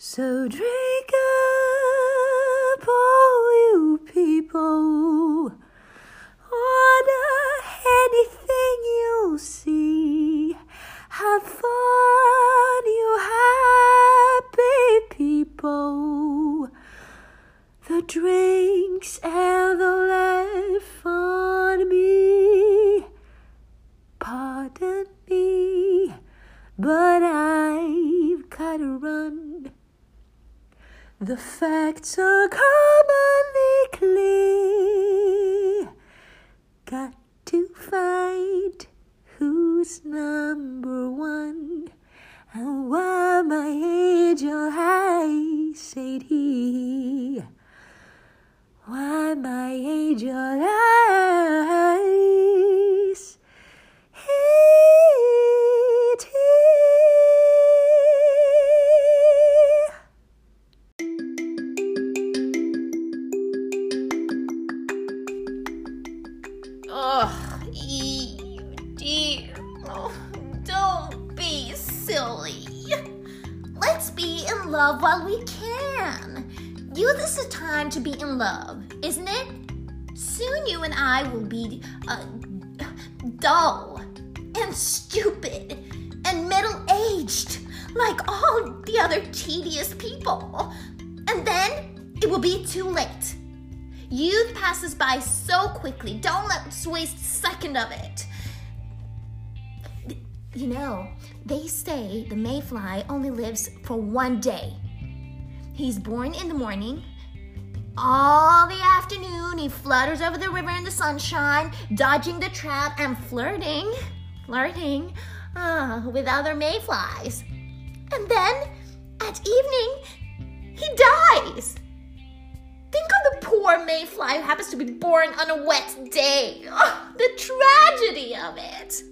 So drink up, all you people. Order anything you'll see. Have fun, you happy people. The drinks and the laugh on me. Pardon me, but I've gotta run. The facts are commonly clear. Got to find who's number one and why my angel I said he. Why my angel eyes Ugh, you dear. Oh, don't be silly. Let's be in love while we can. Youth is the time to be in love, isn't it? Soon you and I will be uh, dull and stupid and middle aged like all the other tedious people. And then it will be too late. Youth passes by so quickly. Don't let's waste a second of it. You know, they say the mayfly only lives for one day. He's born in the morning. All the afternoon, he flutters over the river in the sunshine, dodging the trap and flirting, flirting uh, with other mayflies. And then, at evening, he dies. Poor mayfly who happens to be born on a wet day. Ugh, the tragedy of it.